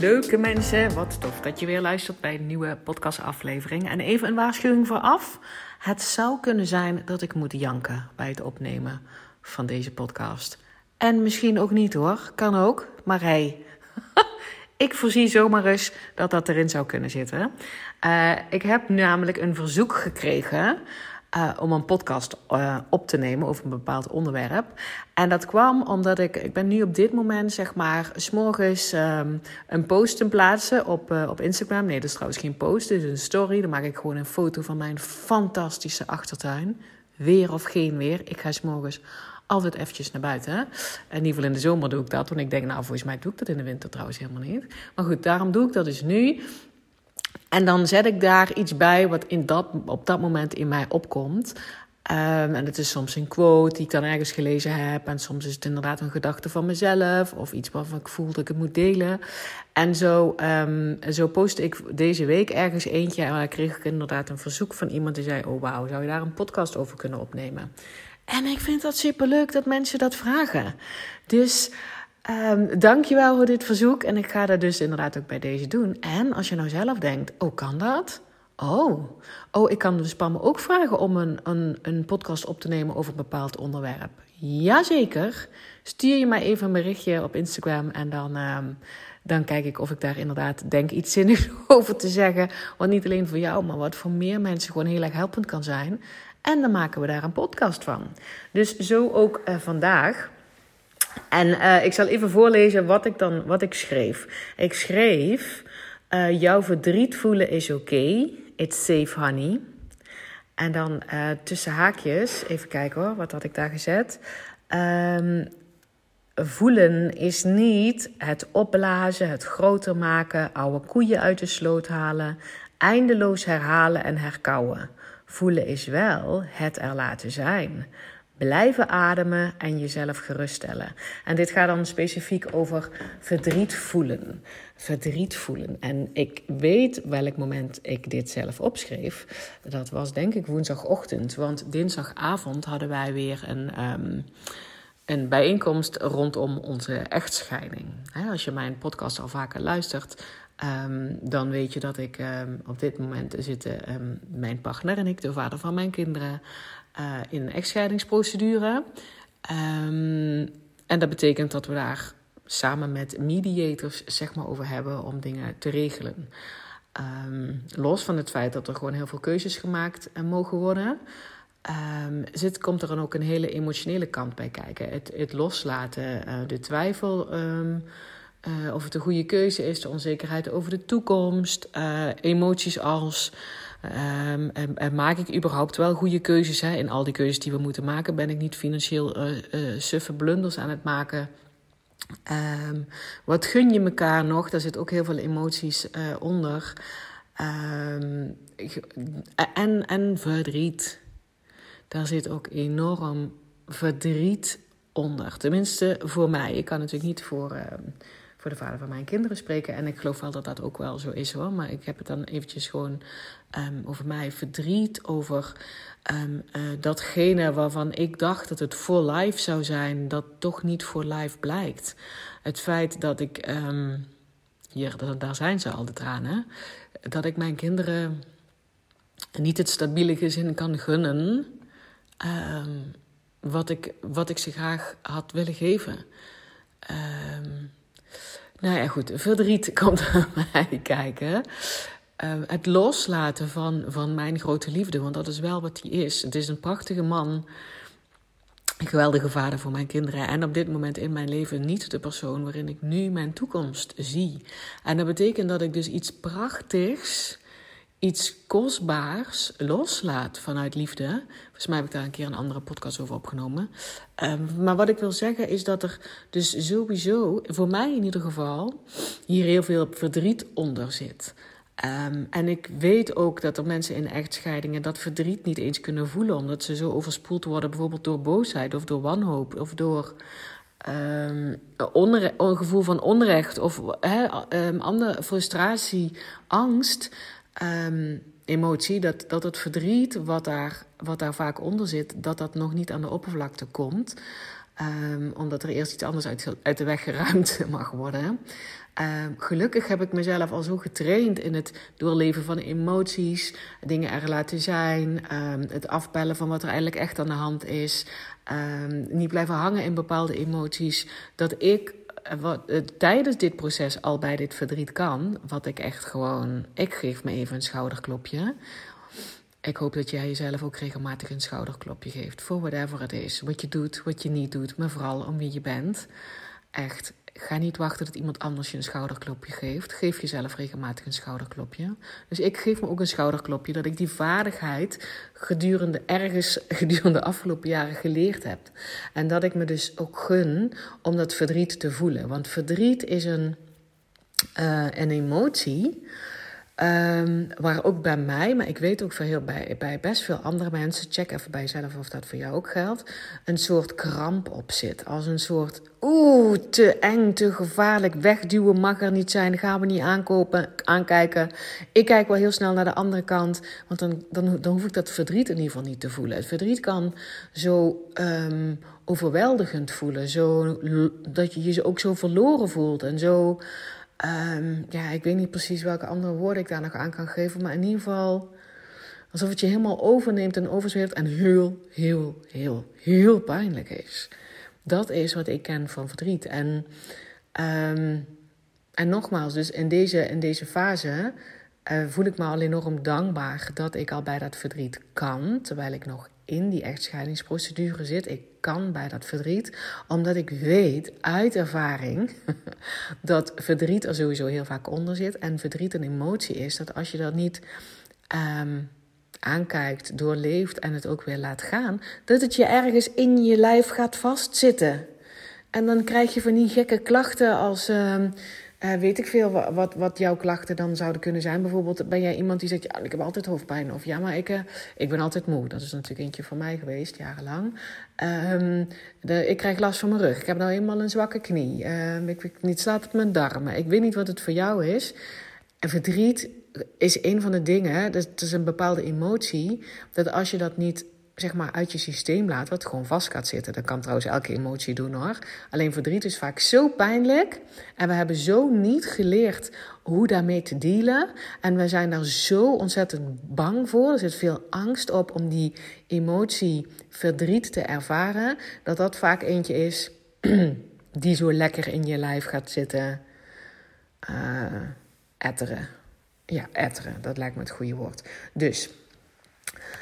leuke mensen. Wat tof dat je weer luistert bij een nieuwe podcastaflevering. En even een waarschuwing vooraf. Het zou kunnen zijn dat ik moet janken bij het opnemen van deze podcast. En misschien ook niet hoor, kan ook. Maar hey, ik voorzie zomaar eens dat dat erin zou kunnen zitten. Uh, ik heb namelijk een verzoek gekregen uh, om een podcast uh, op te nemen over een bepaald onderwerp. En dat kwam omdat ik, ik ben nu op dit moment, zeg maar, s'morgens um, een post te plaatsen op, uh, op Instagram. Nee, dat is trouwens geen post, dus een story. Dan maak ik gewoon een foto van mijn fantastische achtertuin. Weer of geen weer. Ik ga s'morgens altijd eventjes naar buiten. Hè? In ieder geval in de zomer doe ik dat. Want ik denk, nou, volgens mij doe ik dat in de winter trouwens helemaal niet. Maar goed, daarom doe ik dat dus nu. En dan zet ik daar iets bij wat in dat, op dat moment in mij opkomt. Um, en het is soms een quote die ik dan ergens gelezen heb. En soms is het inderdaad een gedachte van mezelf. Of iets waarvan ik voel dat ik het moet delen. En zo, um, zo postte ik deze week ergens eentje. En kreeg ik inderdaad een verzoek van iemand die zei: Oh wauw, zou je daar een podcast over kunnen opnemen? En ik vind dat super leuk dat mensen dat vragen. Dus um, dankjewel voor dit verzoek. En ik ga dat dus inderdaad ook bij deze doen. En als je nou zelf denkt, oh kan dat? Oh, oh ik kan dus Pam ook vragen om een, een, een podcast op te nemen over een bepaald onderwerp. Jazeker. Stuur je mij even een berichtje op Instagram en dan, um, dan kijk ik of ik daar inderdaad denk iets zinnigs over te zeggen. Wat niet alleen voor jou, maar wat voor meer mensen gewoon heel erg helpend kan zijn. En dan maken we daar een podcast van. Dus zo ook uh, vandaag. En uh, ik zal even voorlezen wat ik dan wat ik schreef. Ik schreef: uh, Jouw verdriet voelen is oké. It's safe, honey. En dan uh, tussen haakjes, even kijken hoor, wat had ik daar gezet? Um, voelen is niet het opblazen, het groter maken, oude koeien uit de sloot halen, eindeloos herhalen en herkauwen. Voelen is wel het er laten zijn. Blijven ademen en jezelf geruststellen. En dit gaat dan specifiek over verdriet voelen. Verdriet voelen. En ik weet welk moment ik dit zelf opschreef. Dat was denk ik woensdagochtend. Want dinsdagavond hadden wij weer een. Um, een bijeenkomst rondom onze echtscheiding. Als je mijn podcast al vaker luistert, Um, dan weet je dat ik um, op dit moment zitten mijn partner en ik, de vader van mijn kinderen, uh, in een echtscheidingsprocedure. en dat betekent dat we daar samen met mediators zeg maar, over hebben om dingen te regelen. los van het feit dat er gewoon heel veel keuzes gemaakt uh, mogen worden. zit, komt er dan ook een hele emotionele kant bij kijken. Het, het loslaten, uh, de twijfel uh, of het een goede keuze is, de onzekerheid over de toekomst, emoties als. Um, en, maak ik überhaupt wel goede keuzes? Hè? In al die keuzes die we moeten maken, ben ik niet financieel uh, suffe blunders aan het maken. Um, wat gun je elkaar nog? Daar zit ook heel veel emoties onder. Um, en, en verdriet. Daar zit ook enorm verdriet onder. Tenminste, voor mij. Ik kan natuurlijk niet voor voor de vader van mijn kinderen spreken. En ik geloof wel dat dat ook wel zo is hoor. Maar ik heb het dan eventjes gewoon um, over mij verdriet. Over um, uh, datgene waarvan ik dacht dat het voor life zou zijn. Dat toch niet voor life blijkt. Het feit dat ik. Um, hier, daar zijn ze al de tranen. Dat ik mijn kinderen niet het stabiele gezin kan gunnen. wat, ik, wat ik ze graag had willen geven. Nou ja, goed, verdriet komt bij mij kijken. Uh, het loslaten van, van mijn grote liefde, want dat is wel wat hij is. Het is een prachtige man. een geweldige vader voor mijn kinderen. En op dit moment in mijn leven niet de persoon waarin ik nu mijn toekomst zie. En dat betekent dat ik dus iets prachtigs, iets kostbaars loslaat vanuit liefde. Volgens mij heb ik daar een keer een andere podcast over opgenomen. Um, maar wat ik wil zeggen is dat er dus sowieso, voor mij in ieder geval, hier heel veel verdriet onder zit. Um, en ik weet ook dat er mensen in echtscheidingen dat verdriet niet eens kunnen voelen, omdat ze zo overspoeld worden, bijvoorbeeld door boosheid of door wanhoop of door um, een gevoel van onrecht of um, andere frustratie, angst, emotie, dat, dat het verdriet wat daar, wat daar vaak onder zit, dat dat nog niet aan de oppervlakte komt. omdat er eerst iets anders uit, uit de weg geruimd mag worden. Uh, gelukkig heb ik mezelf al zo getraind in het doorleven van emoties, dingen er laten zijn, uh, het afbellen van wat er eigenlijk echt aan de hand is, uh, niet blijven hangen in bepaalde emoties, dat ik eh, wat, uh, tijdens dit proces al bij dit verdriet kan, wat ik echt gewoon, ik geef me even een schouderklopje. Ik hoop dat jij jezelf ook regelmatig een schouderklopje geeft voor whatever het is, wat je doet, wat je niet doet, maar vooral om wie je bent. Echt Ga niet wachten dat iemand anders je een schouderklopje geeft. Geef jezelf regelmatig een schouderklopje. Dus ik geef me ook een schouderklopje dat ik die vaardigheid gedurende ergens gedurende de afgelopen jaren geleerd heb. En dat ik me dus ook gun om dat verdriet te voelen. Want verdriet is een, uh, een emotie Um, waar ook bij mij, maar ik weet ook voor heel bij, bij best veel andere mensen, check even bij jezelf of dat voor jou ook geldt, een soort kramp op zit. Als een soort, oeh, te eng, te gevaarlijk, wegduwen mag er niet zijn, gaan we niet aankopen, aankijken. Ik kijk wel heel snel naar de andere kant, want dan, dan, dan hoef ik dat verdriet in ieder geval niet te voelen. Het verdriet kan zo um, overweldigend voelen, zo, dat je je ook zo verloren voelt en zo Um, ja, ik weet niet precies welke andere woorden ik daar nog aan kan geven. Maar in ieder geval alsof het je helemaal overneemt en overzweeft. En heel, heel, heel, heel pijnlijk is. Dat is wat ik ken van verdriet. En, um, en nogmaals, dus in deze, in deze fase uh, voel ik me al enorm dankbaar dat ik al bij dat verdriet kan. Terwijl ik nog in die echtscheidingsprocedure zit. Ik kan bij dat verdriet, omdat ik weet uit ervaring dat verdriet er sowieso heel vaak onder zit. En verdriet een emotie is dat als je dat niet um, aankijkt, doorleeft en het ook weer laat gaan, dat het je ergens in je lijf gaat vastzitten. En dan krijg je van die gekke klachten als. Um, uh, weet ik veel wat, wat jouw klachten dan zouden kunnen zijn. Bijvoorbeeld ben jij iemand die zegt, ja, ik heb altijd hoofdpijn. Of ja, maar ik, uh, ik ben altijd moe. Dat is natuurlijk eentje van mij geweest, jarenlang. De, ik krijg last van mijn rug. Ik heb nou eenmaal een zwakke knie. Uh, ik weet niet, slaat op mijn darmen. Ik weet niet wat het voor jou is. En verdriet is een van de dingen, dat is een bepaalde emotie, dat als je dat niet zeg maar uit je systeem laat, wat gewoon vast gaat zitten. Dat kan trouwens elke emotie doen hoor. Alleen verdriet is vaak zo pijnlijk. En we hebben zo niet geleerd hoe daarmee te dealen. En we zijn daar zo ontzettend bang voor. Er zit veel angst op om die emotie verdriet te ervaren. Dat dat vaak eentje is die zo lekker in je lijf gaat zitten. Uh, etteren. Ja, etteren. Dat lijkt me het goede woord. Dus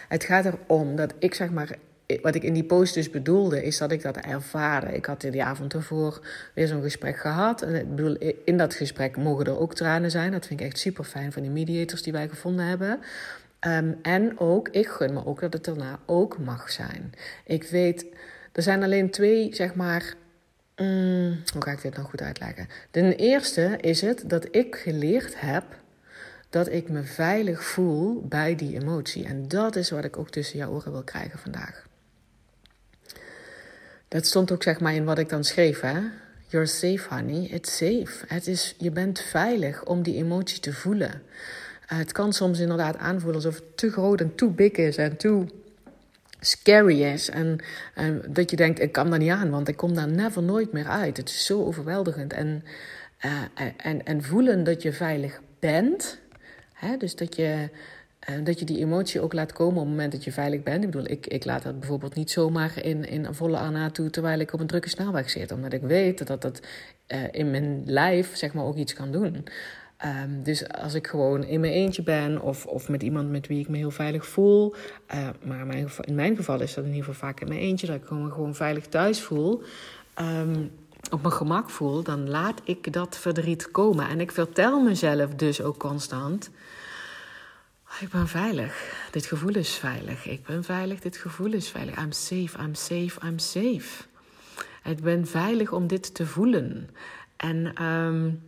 het gaat erom dat ik zeg maar wat ik in die post dus bedoelde, is dat ik dat ervaren. Ik had die avond ervoor weer zo'n gesprek gehad. En ik bedoel, in dat gesprek mogen er ook tranen zijn. Dat vind ik echt super fijn van die mediators die wij gevonden hebben. Um, en ook, ik gun me ook dat het daarna ook mag zijn. Ik weet, er zijn alleen twee, zeg maar. Mm, hoe ga ik dit nou goed uitleggen? De eerste is het dat ik geleerd heb dat ik me veilig voel bij die emotie. En dat is wat ik ook tussen jouw oren wil krijgen vandaag. Dat stond ook zeg maar in wat ik dan schreef, hè? You're safe, honey. It's safe. Het is, je bent veilig om die emotie te voelen. Uh, het kan soms inderdaad aanvoelen alsof het te groot en te big is en te scary is. En, en, dat je denkt, ik kan daar niet aan, want ik kom daar never nooit meer uit. Het is zo overweldigend. En, uh, en, en voelen dat je veilig bent, Hè? Dus dat je, uh, dat je die emotie ook laat komen op het moment dat je veilig bent. Ik bedoel, ik, ik laat dat bijvoorbeeld niet zomaar in, in volle arna toe terwijl ik op een drukke snelweg zit. Omdat ik weet dat dat uh, in mijn lijf zeg maar, ook iets kan doen. Ehm, dus als ik gewoon in mijn eentje ben of, of met iemand met wie ik me heel veilig voel. Uh, maar in mijn geval is dat in ieder geval vaak in mijn eentje, dat ik me gewoon veilig thuis voel. Um, op mijn gemak voel, dan laat ik dat verdriet komen. En ik vertel mezelf dus ook constant. Ik ben veilig. Dit gevoel is veilig. Ik ben veilig. Dit gevoel is veilig. I'm safe. I'm safe. I'm safe. Ik ben veilig om dit te voelen. En, um,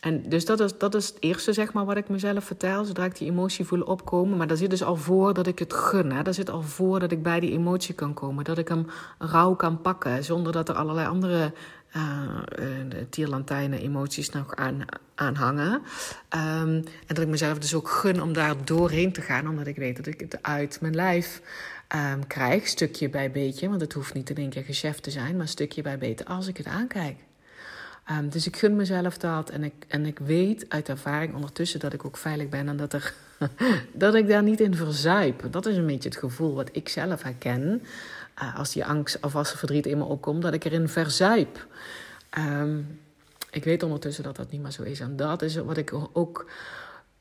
en dus dat is, dat is het eerste, zeg maar, wat ik mezelf vertel. Zodra ik die emotie voel opkomen. Maar dat zit dus al voor dat ik het gun. Hè. Dat zit al voor dat ik bij die emotie kan komen. Dat ik hem rauw kan pakken. Zonder dat er allerlei andere uh, tierlantijnen emoties nog aan, aan hangen. Um, en dat ik mezelf dus ook gun om daar doorheen te gaan. Omdat ik weet dat ik het uit mijn lijf um, krijg. Stukje bij beetje. Want het hoeft niet in één keer geschäft te zijn. Maar stukje bij beetje als ik het aankijk. Um, dus ik gun mezelf dat. En ik, en ik weet uit ervaring ondertussen dat ik ook veilig ben. En dat, er, dat ik daar niet in verzuip. Dat is een beetje het gevoel wat ik zelf herken. Uh, als die angst of als er verdriet in me opkomt. Dat ik erin verzuip. Um, ik weet ondertussen dat dat niet meer zo is. En dat is wat ik ook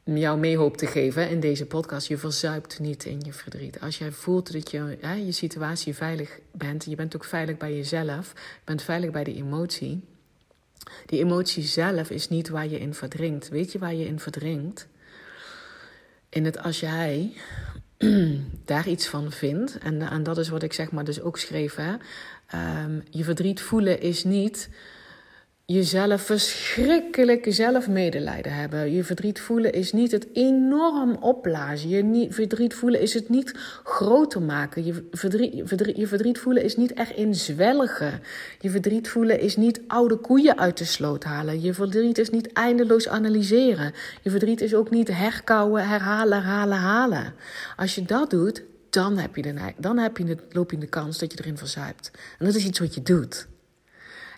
jou mee hoop te geven in deze podcast. Je verzuipt niet in je verdriet. Als jij voelt dat je hè, je situatie veilig bent, je bent ook veilig bij jezelf, je bent veilig bij die emotie. Die emotie zelf is niet waar je in verdrinkt. Weet je waar je in verdrinkt? In het als jij daar iets van vindt, en, en dat is wat ik zeg maar dus ook schreef, hè? Um, je verdriet voelen is niet jezelf verschrikkelijk zelf medelijden hebben. Je verdriet voelen is niet het enorm opblazen. Je verdriet voelen is het niet groter maken. Je verdriet, je verdriet voelen is niet erin zwelgen. Je verdriet voelen is niet oude koeien uit de sloot halen. Je verdriet is niet eindeloos analyseren. Je verdriet is ook niet herkauwen, herhalen, herhalen, halen. Als je dat doet, dan, heb je de, dan heb je het, loop je de kans dat je erin verzuipt. En dat is iets wat je doet.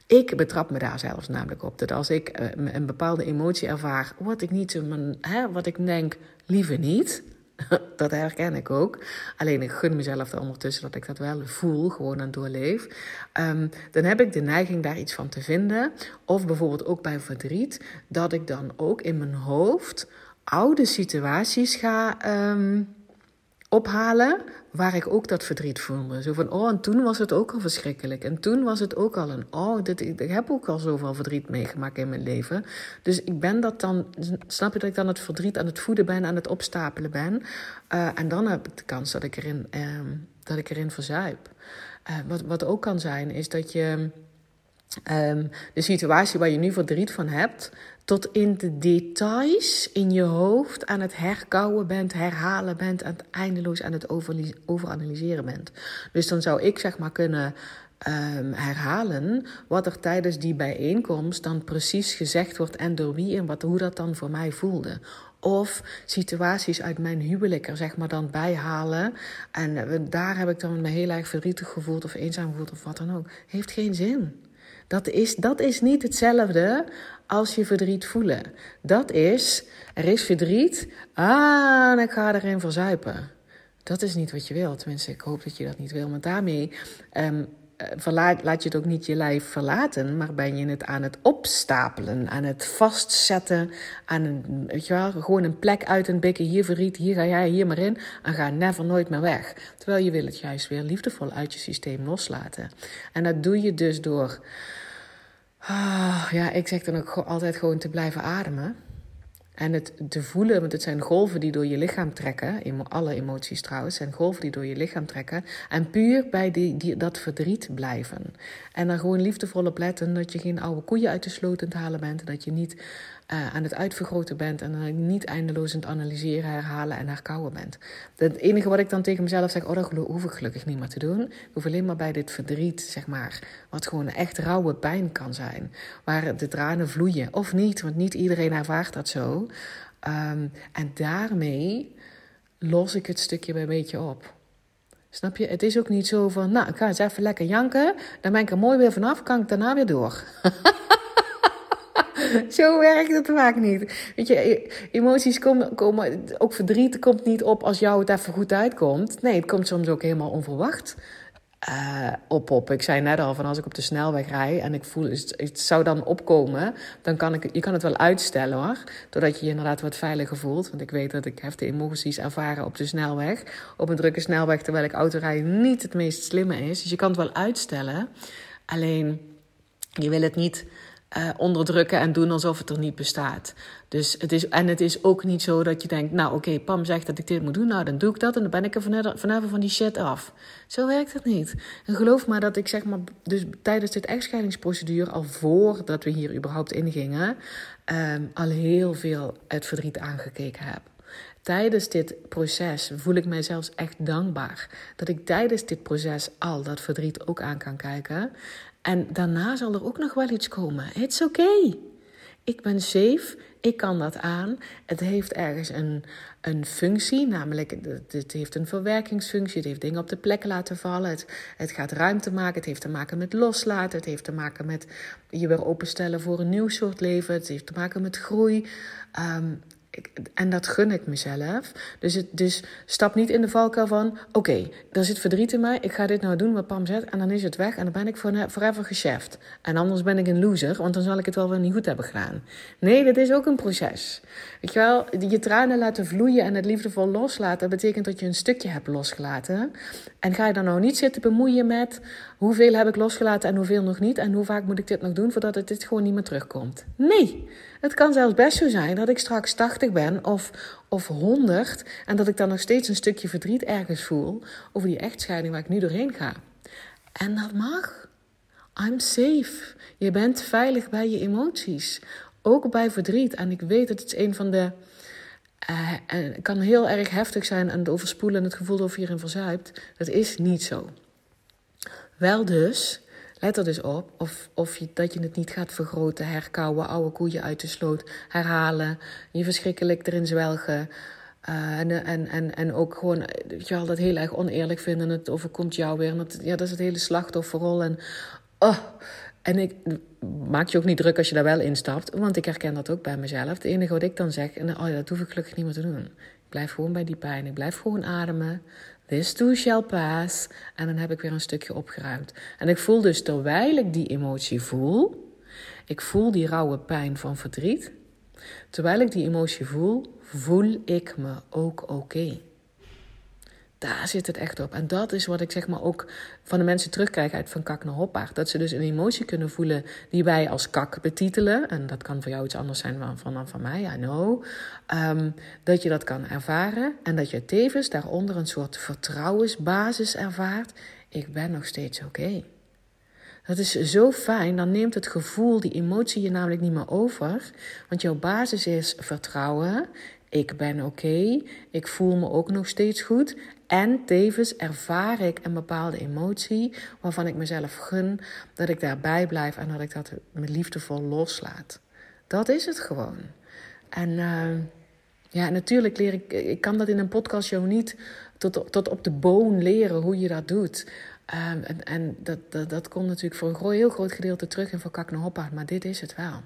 Ik betrap me daar zelfs namelijk op. Dat als ik uh, een bepaalde emotie ervaar, wat ik niet, hè, wat ik denk, liever niet. dat herken ik ook. Alleen ik gun mezelf er ondertussen dat ik dat wel voel, gewoon aan doorleef. Um, dan heb ik de neiging daar iets van te vinden. Of bijvoorbeeld ook bij verdriet, dat ik dan ook in mijn hoofd oude situaties ga. Um, ophalen waar ik ook dat verdriet voelde. Zo van, oh, en toen was het ook al verschrikkelijk. En toen was het ook al een, oh, dit, ik heb ook al zoveel verdriet meegemaakt in mijn leven. Dus ik ben dat dan, snap je dat ik dan het verdriet aan het voeden ben, aan het opstapelen ben. Uh, en dan heb ik de kans dat ik erin, uh, dat ik erin verzuip. Uh, wat, wat ook kan zijn, is dat je um, de situatie waar je nu verdriet van hebt, tot in de details in je hoofd aan het herkouwen bent, herhalen bent, en eindeloos aan het overanalyseren bent. Dus dan zou ik zeg maar kunnen um, herhalen wat er tijdens die bijeenkomst dan precies gezegd wordt en door wie en wat, hoe dat dan voor mij voelde. Of situaties uit mijn huwelijk er zeg maar dan bijhalen. En daar heb ik dan me heel erg verdrietig gevoeld of eenzaam gevoeld of wat dan ook. Heeft geen zin. Dat is, dat is niet hetzelfde als je verdriet voelen. Dat is, er is verdriet, ah, en ik ga erin verzuipen. Dat is niet wat je wilt. Tenminste, ik hoop dat je dat niet wil. Maar daarmee um, verlaat, laat je het ook niet je lijf verlaten, maar ben je het aan het opstapelen, aan het vastzetten, aan een, wel, gewoon een plek uit een bekken. Hier verdriet, hier ga jij hier maar in en ga never nooit meer weg. Terwijl je wil het juist weer liefdevol uit je systeem loslaten. En dat doe je dus door Ah, ja, ik zeg dan ook altijd gewoon te blijven ademen. En het te voelen, want het zijn golven die door je lichaam trekken. Alle emoties trouwens zijn golven die door je lichaam trekken. En puur bij die, dat verdriet blijven. En dan gewoon liefdevol op letten dat je geen oude koeien uit de sloot aan halen bent. Dat je niet uh, aan het uitvergroten bent en niet eindeloos aan het analyseren, herhalen en herkauwen bent. Het enige wat ik dan tegen mezelf zeg, oh, dat hoef ik gelukkig niet meer te doen. Ik hoef alleen maar bij dit verdriet, zeg maar, wat gewoon echt rauwe pijn kan zijn. Waar de tranen vloeien. Of niet, want niet iedereen ervaart dat zo. Um, en daarmee los ik het stukje bij beetje op. Snap je? Het is ook niet zo van, nou, ik ga eens even lekker janken. Dan ben ik er mooi weer vanaf, kan ik daarna weer door. Zo werkt het vaak niet. Weet je, e- emoties komen, komen, ook verdriet komt niet op als jou het even goed uitkomt. Nee, het komt soms ook helemaal onverwacht. uh, op op. Ik zei net al van als ik op de snelweg rij en ik voel het, zou dan opkomen, dan kan ik je kan het wel uitstellen hoor, doordat je je inderdaad wat veiliger voelt. Want ik weet dat ik heftige emoties ervaren op de snelweg, op een drukke snelweg, terwijl ik autorijden niet het meest slimme is. Dus je kan het wel uitstellen, alleen je wil het niet uh, onderdrukken en doen alsof het er niet bestaat. Dus het is, en het is ook niet zo dat je denkt, nou oké, Pam zegt dat ik dit moet doen, nou dan doe ik dat en dan ben ik er vanavond van die shit af. Zo werkt het niet. En geloof maar dat ik zeg maar, dus tijdens dit echtscheidingsprocedure, al voordat we hier überhaupt ingingen, um, al heel veel het verdriet aangekeken heb. Tijdens dit proces voel ik mij zelfs echt dankbaar dat ik tijdens dit proces al dat verdriet ook aan kan kijken. En daarna zal er ook nog wel iets komen. It's okay. Ik ben safe. Ik kan dat aan. Het heeft ergens een, een functie, namelijk het heeft een verwerkingsfunctie. Het heeft dingen op de plek laten vallen. Het, het gaat ruimte maken. Het heeft te maken met loslaten. Het heeft te maken met je weer openstellen voor een nieuw soort leven. Het heeft te maken met groei. Um, en dat gun ik mezelf. Dus, dus stap niet in de valkuil van: oké, okay, zit verdriet in mij. Ik ga dit nou doen wat Pam zegt. En dan is het weg. En dan ben ik forever gecheft. En anders ben ik een loser, want dan zal ik het wel weer niet goed hebben gedaan. Nee, dit is ook een proces. Weet je wel, je tranen laten vloeien en het liefdevol loslaten. betekent dat je een stukje hebt losgelaten. En ga je dan nou niet zitten bemoeien met hoeveel heb ik losgelaten en hoeveel nog niet. En hoe vaak moet ik dit nog doen voordat het dit gewoon niet meer terugkomt. Nee. Het kan zelfs best zo zijn dat ik straks 80 ben of, of 100 en dat ik dan nog steeds een stukje verdriet ergens voel over die echtscheiding waar ik nu doorheen ga. En dat mag. I'm safe. Je bent veilig bij je emoties. Ook bij verdriet. En ik weet dat het een van de. Uh, het kan heel erg heftig zijn en het overspoelen en het gevoel of je hierin verzuipt. Dat is niet zo. Wel dus Let er dus op of, of je, dat je het niet gaat vergroten, herkauwen, oude koeien uit de sloot, herhalen, je verschrikkelijk erin zwelgen. Uh, en, en, en, en ook gewoon weet je wel, dat heel erg oneerlijk vinden. Het overkomt jou weer. Dat, ja, dat is het hele slachtofferrol. En, oh, en ik maak je ook niet druk als je daar wel instapt. Want ik herken dat ook bij mezelf. Het enige wat ik dan zeg, en oh, dat hoef ik gelukkig niet meer te doen. Ik blijf gewoon bij die pijn. Ik blijf gewoon ademen. This too shall pass. En dan heb ik weer een stukje opgeruimd. En ik voel dus terwijl ik die emotie voel, ik voel die rauwe pijn van verdriet. Terwijl ik die emotie voel, voel ik me ook oké. Daar zit het echt op. En dat is wat ik zeg maar ook van de mensen terugkrijg uit van kak naar hoppaard. Dat ze dus een emotie kunnen voelen die wij als kak betitelen. En dat kan voor jou iets anders zijn dan van, van mij, I know. Um, dat je dat kan ervaren. En dat je tevens daaronder een soort vertrouwensbasis ervaart. Ik ben nog steeds oké. Dat is zo fijn. Dan neemt het gevoel, die emotie je namelijk niet meer over. Want jouw basis is vertrouwen. Ik ben oké. Ik voel me ook nog steeds goed. En tevens ervaar ik een bepaalde emotie waarvan ik mezelf gun dat ik daarbij blijf en dat ik dat met liefdevol loslaat. Dat is het gewoon. En uh, ja, natuurlijk leer ik, ik kan dat in een podcastshow niet tot, tot op de boon leren hoe je dat doet. Um, en en dat, dat, dat komt natuurlijk voor een heel groot gedeelte terug in naar Hoppa, maar dit is het wel.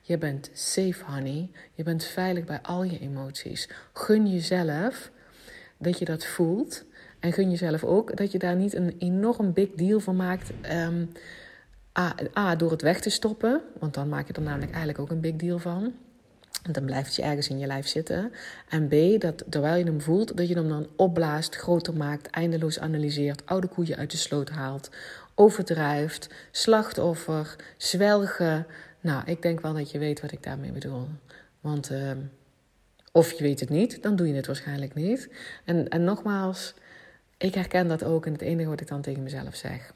Je bent safe, honey. Je bent veilig bij al je emoties. Gun jezelf dat je dat voelt. En gun jezelf ook dat je daar niet een enorm big deal van maakt. Um, A, door het weg te stoppen. Want dan maak je er namelijk eigenlijk ook een big deal van. En dan blijft je ergens in je lijf zitten. En B, dat terwijl je hem voelt, dat je hem dan opblaast, groter maakt, eindeloos analyseert, oude koeien uit de sloot haalt, overdrijft, slachtoffer, zwelgen. Nou, ik denk wel dat je weet wat ik daarmee bedoel. Want uh, of je weet het niet, dan doe je het waarschijnlijk niet. En, en nogmaals, ik herken dat ook. En het enige wat ik dan tegen mezelf zeg.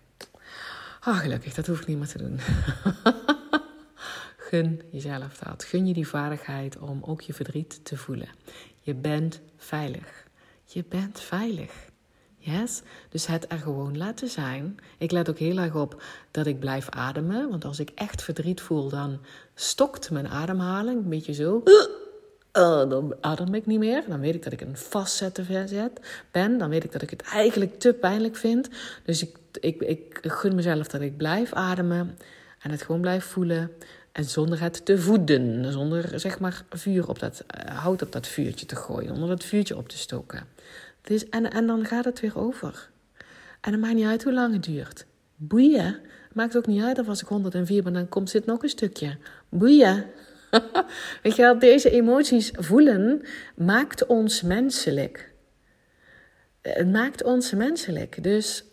Ah, gelukkig, dat hoef ik niet meer te doen. Gun jezelf dat. Gun je die vaardigheid om ook je verdriet te voelen. Je bent veilig. Je bent veilig. Yes? Dus het er gewoon laten zijn. Ik let ook heel erg op dat ik blijf ademen. Want als ik echt verdriet voel, dan stokt mijn ademhaling. Een beetje zo. Uh, dan adem ik niet meer. Dan weet ik dat ik een vastzetten verzet ben. Dan weet ik dat ik het eigenlijk te pijnlijk vind. Dus ik, ik, ik gun mezelf dat ik blijf ademen. En het gewoon blijf voelen. En zonder het te voeden. Zonder zeg maar vuur op dat, uh, hout op dat vuurtje te gooien. Onder dat vuurtje op te stoken. Dus, en, dan gaat het weer over. En het maakt niet uit hoe lang het duurt. Boeien. Maakt ook niet uit of als ik 104 ben, dan komt zit nog een stukje. Boeien. Weet je wel, deze emoties voelen maakt ons menselijk. Het maakt ons menselijk. Dus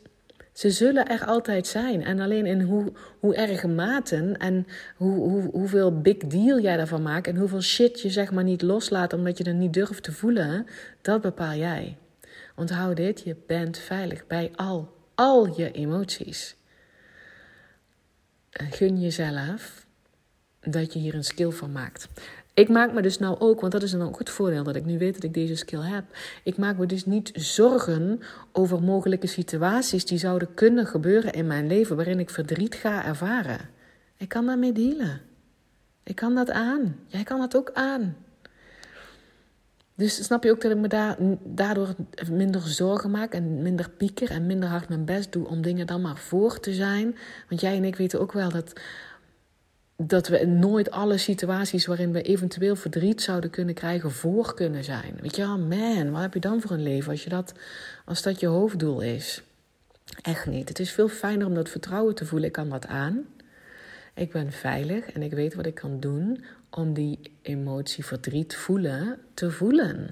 ze zullen er altijd zijn. En alleen in hoe, hoe erg maten en hoe, hoe, hoeveel big deal jij daarvan maakt en hoeveel shit je zeg maar niet loslaat omdat je er niet durft te voelen, dat bepaal jij. Onthoud dit, je bent veilig bij al, al je emoties. gun jezelf dat je hier een skill van maakt. Ik maak me dus nou ook, want dat is dan ook voordeel dat ik nu weet dat ik deze skill heb. Ik maak me dus niet zorgen over mogelijke situaties die zouden kunnen gebeuren in mijn leven waarin ik verdriet ga ervaren. Ik kan daarmee dealen. Ik kan dat aan. Jij kan dat ook aan. Dus snap je ook dat ik me daar, daardoor minder zorgen maak en minder pieker en minder hard mijn best doe om dingen dan maar voor te zijn? Want jij en ik weten ook wel dat dat we nooit alle situaties waarin we eventueel verdriet zouden kunnen krijgen voor kunnen zijn. Weet je man, wat heb je dan voor een leven als, je dat, als dat je hoofddoel is? Echt niet. Het is veel fijner om dat vertrouwen te voelen. Ik kan dat aan. Ik ben veilig en ik weet wat ik kan doen om die emotie verdriet voelen te voelen.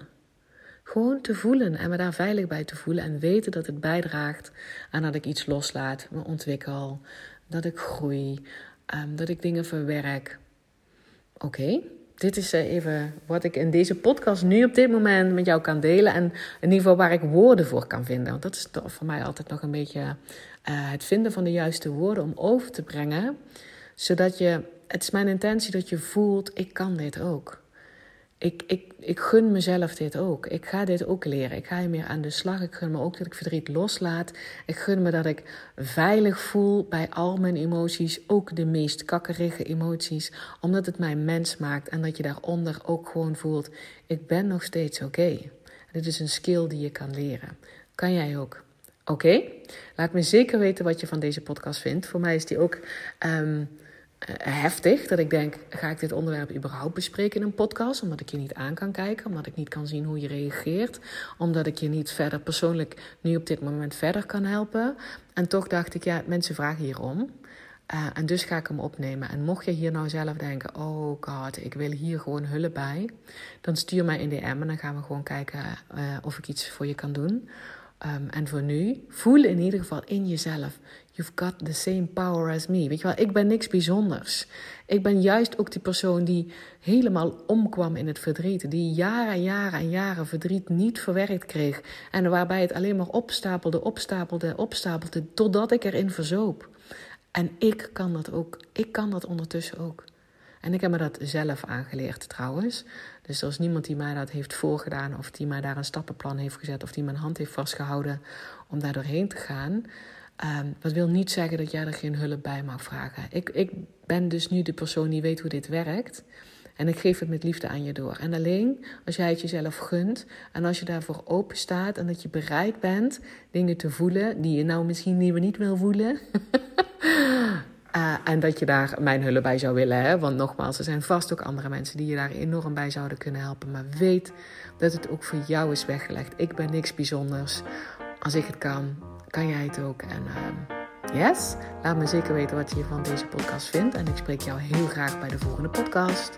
Gewoon te voelen en me daar veilig bij te voelen en weten dat het bijdraagt aan dat ik iets loslaat, me ontwikkel, dat ik groei, Ehm, dat ik dingen verwerk. Oké, dit is eh, even wat ik in deze podcast nu op dit moment met jou kan delen. En in ieder geval waar ik woorden voor kan vinden. Want dat is voor mij altijd nog een beetje uh, het vinden van de juiste woorden om over te brengen. Zodat je, het is mijn intentie dat je voelt, ik kan dit ook ik, ik, ik gun mezelf dit ook. Ik ga dit ook leren. Ik ga meer aan de slag. Ik gun me ook dat ik verdriet loslaat. Ik gun me dat ik veilig voel bij al mijn emoties. Ook de meest kakkerige emoties. Omdat het mij mens maakt. En dat je daaronder ook gewoon voelt: ik ben nog steeds oké. Dit is een skill die je kan leren. Kan jij ook? Oké? Laat me zeker weten wat je van deze podcast vindt. Voor mij is die ook. Ehm, heftig. Dat ik denk, ga ik dit onderwerp überhaupt bespreken in een podcast? Omdat ik je niet aan kan kijken, omdat ik niet kan zien hoe je reageert. Omdat ik je niet verder persoonlijk nu op dit moment verder kan helpen. En toch dacht ik, ja, mensen vragen hierom. Uh, en dus ga ik hem opnemen. En mocht je hier nou zelf denken: oh god, ik wil hier gewoon hulp bij. Dan stuur mij in DM en dan gaan we gewoon kijken uh, of ik iets voor je kan doen. Um, en voor nu, voel in ieder geval in jezelf. You've got the same power as me. Weet je wel, ik ben niks bijzonders. Ik ben juist ook die persoon die helemaal omkwam in het verdriet. Die jaren en jaren en jaren verdriet niet verwerkt kreeg. En waarbij het alleen maar opstapelde, opstapelde, opstapelde. Totdat ik erin verzoop. En ik kan dat ook. Ik kan dat ondertussen ook. En ik heb me dat zelf aangeleerd trouwens. Dus er is niemand die mij dat heeft voorgedaan, of die mij daar een stappenplan heeft gezet, of die mijn hand heeft vastgehouden om daar doorheen te gaan. Um, dat wil niet zeggen dat jij er geen hulp bij mag vragen. Ik, ik ben dus nu de persoon die weet hoe dit werkt. En ik geef het met liefde aan je door. En alleen als jij het jezelf gunt en als je daarvoor open staat en dat je bereid bent dingen te voelen die je nou misschien niet wil voelen. Uh, en dat je daar mijn hulp bij zou willen. Hè? Want nogmaals, er zijn vast ook andere mensen die je daar enorm bij zouden kunnen helpen. Maar weet dat het ook voor jou is weggelegd. Ik ben niks bijzonders. Als ik het kan, kan jij het ook. En uh, yes, laat me zeker weten wat je van deze podcast vindt. En ik spreek jou heel graag bij de volgende podcast.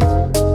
you